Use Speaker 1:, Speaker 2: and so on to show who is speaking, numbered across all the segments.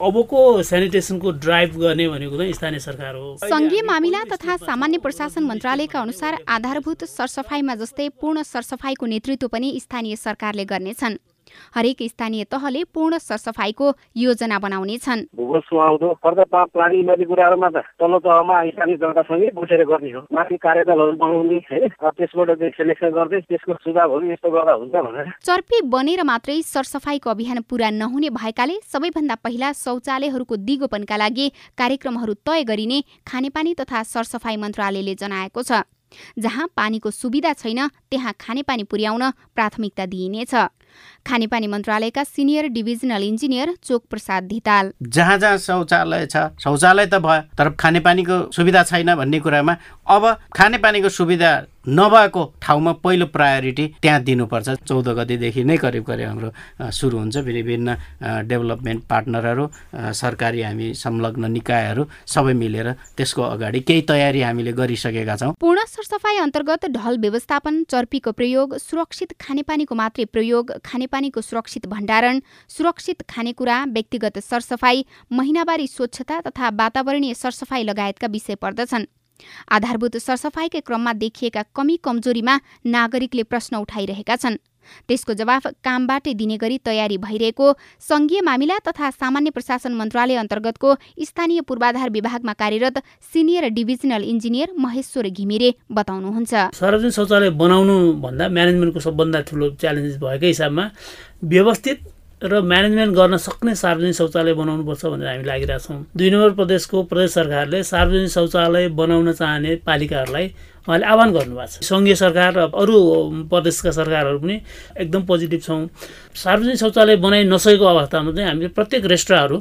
Speaker 1: अबको सेनिटेसनको ड्राइभ गर्ने भनेको चाहिँ स्थानीय सरकार हो।
Speaker 2: सङ्घीय मामिला तथा सामान्य प्रशासन मन्त्रालयका अनुसार आधारभूत सरसफाइमा जस्तै पूर्ण सरसफाइको नेतृत्व पनि स्थानीय सरकारले गर्नेछन्। हरेक स्थानीय तहले पूर्ण सरसफाइको योजना बनाउनेछन्।
Speaker 3: भूगोल सुहाउँदो पर्दा प्लानिङ गर्ने कुराहरूमा त तल्लो तहमा स्थानीय जनतासँगै बसेर गर्ने हो। माथि कार्यदलहरू बनाउने है त्यसबाट सेलेक्सन गर्दै त्यसको सुझावहरू यस्तो गर्दा हुन्छ भनेर।
Speaker 2: चर्पी बनेर मात्रै सरसफाइको अभियान पूरा नहुने भएकाले सबैभन्दा पहिला शौचालयहरूको दिगोपनका लागि कार्यक्रमहरू तय गरिने खानेपानी तथा सरसफाइ मन्त्रालयले जनाएको छ। जहाँ पानीको सुविधा छैन त्यहाँ खानेपानी पुर्याउन प्राथमिकता दिइनेछ। खानेपानी मन्त्रालयका senior divisional engineer Chok Prasad Dhital.
Speaker 4: जहाँ जहाँ शौचालय छ शौचालय त भयो तर खानेपानीको सुविधा छैन भन्ने कुरामा अब खानेपानीको सुविधा नभएको ठाउँमा पहिलो प्रायोरिटी त्यहाँ दिनुपर्छ। चौध गतिदेखि नै करिब करिब हाम्रो सुरु हुन्छ। विभिन्न डेभलपमेन्ट पार्टनरहरू सरकारी हामी संलग्न निकायहरू सबै मिलेर त्यसको अगाडि केही तयारी हामीले गरिसकेका छौँ।
Speaker 2: पूर्ण सरसफाइ अन्तर्गत ढल व्यवस्थापन चर्पीको प्रयोग सुरक्षित खानेपानीको मात्रै प्रयोग खानेपानीको सुरक्षित भण्डारण सुरक्षित खानेकुरा व्यक्तिगत सरसफाइ महिनावारी स्वच्छता तथा वातावरणीय सरसफाइ लगायतका विषय पर्दछन्। आधारभूत सरसफाइकै क्रममा देखिएका कमी कमजोरीमा नागरिकले प्रश्न उठाइरहेका छन्। त्यसको जवाफ कामबाटै दिने गरी तयारी भइरहेको संघीय मामिला तथा सामान्य प्रशासन मन्त्रालय अन्तर्गतको स्थानीय पूर्वाधार विभागमा कार्यरत senior divisional engineer Maheshwar Ghimire बताउनुहुन्छ।
Speaker 1: सार्वजनिक शौचालय बनाउनु भन्दा म्यानेजमेन्टको सबभन्दा ठुलो च्यालेन्ज भएकै हिसाबमा व्यवस्थित र म्यानेजमेन्ट गर्न सक्ने सार्वजनिक शौचालय बनाउनुपर्छ भनेर हामी लागिरहेछौँ। दुई नम्बर प्रदेशको प्रदेश सरकारले सार्वजनिक शौचालय बनाउन चाहने पालिकाहरूलाई उहाँले आह्वान गर्नुभएको छ। सङ्घीय सरकार र अरू प्रदेशका सरकारहरू पनि एकदम पोजिटिभ छौँ। सार्वजनिक शौचालय बनाइ नसकेको अवस्थामा चाहिँ हामीले प्रत्येक रेस्ट्राहरू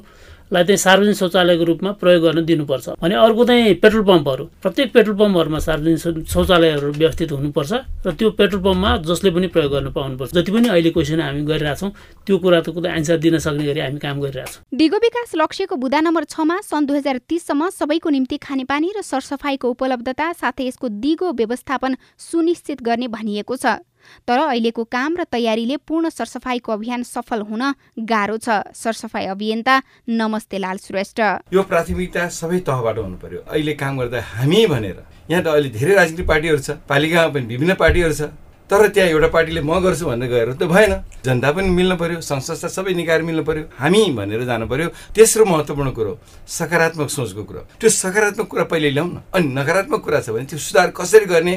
Speaker 1: लाई चाहिँ सार्वजनिक शौचालयको रूपमा प्रयोग गर्न दिनुपर्छ। भने अर्को चाहिँ पेट्रोल पम्पहरू। प्रत्येक पेट्रोल पम्पहरूमा सार्वजनिक शौचालयहरू व्यवस्थित हुनुपर्छ र त्यो पेट्रोल पम्पमा जसले पनि प्रयोग गर्न पाउनुपर्छ। जति पनि अहिले क्वेसन हामी गरिरहेछौँ त्यो कुरा त कुनै एन्सर दिन सक्ने गरी हामी काम गरिरहेछौँ।
Speaker 2: दिगो विकास लक्ष्यको बुदा नम्बर छमा सन् दुई हजार तिससम्म सबैको निम्ति खानेपानी र सरसफाइको उपलब्धता साथै यसको दिगो व्यवस्थापन सुनिश्चित गर्ने भनिएको छ। तर अहिलेको काम र तयारीले पूर्ण सरसफाइको अभियान सफल हुन गाह्रो छ। सरसफाइ अभियन्ता नमस्ते लाल श्रेष्ठ।
Speaker 5: यो प्राथमिकता सबै तहबाट हुनु पर्यो। अहिले काम गर्दा हामी भनेर यहाँ त अहिले धेरै राजनीतिक पार्टीहरू छ पालिकामा पनि विभिन्न पार्टीहरू छ। तर त्यहाँ एउटा पार्टीले म गर्छु भनेर गएर त भएन। जनता पनि मिल्नु पर्यो संस्था सबै निकायर मिल्नु पर्यो। हामी भनेर जानु पर्यो। तेस्रो महत्त्वपूर्ण कुरो सकारात्मक सोचको कुरो। त्यो सकारात्मक कुरा पहिले ल्याउँ न अनि नकारात्मक कुरा छ भने त्यो सुधार कसरी गर्ने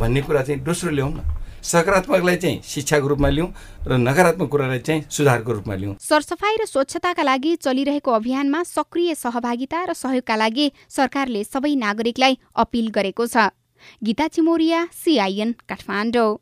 Speaker 5: भन्ने कुरा चाहिँ दोस्रो ल्याउँ न सकारात्मकलाई चाहिँ शिक्षाको रूपमा लिउँ र नकारात्मक कुरालाई चाहिँ सुधारको रूपमा लिउँ
Speaker 2: सरसफाइ र स्वच्छताका लागि चलिरहेको अभियानमा सक्रिय सहभागिता र सहयोगका लागि सरकारले सबै नागरिकलाई अपिल गरेको छ। गीता चिमोरिया सिआइएन काठमाडौँ।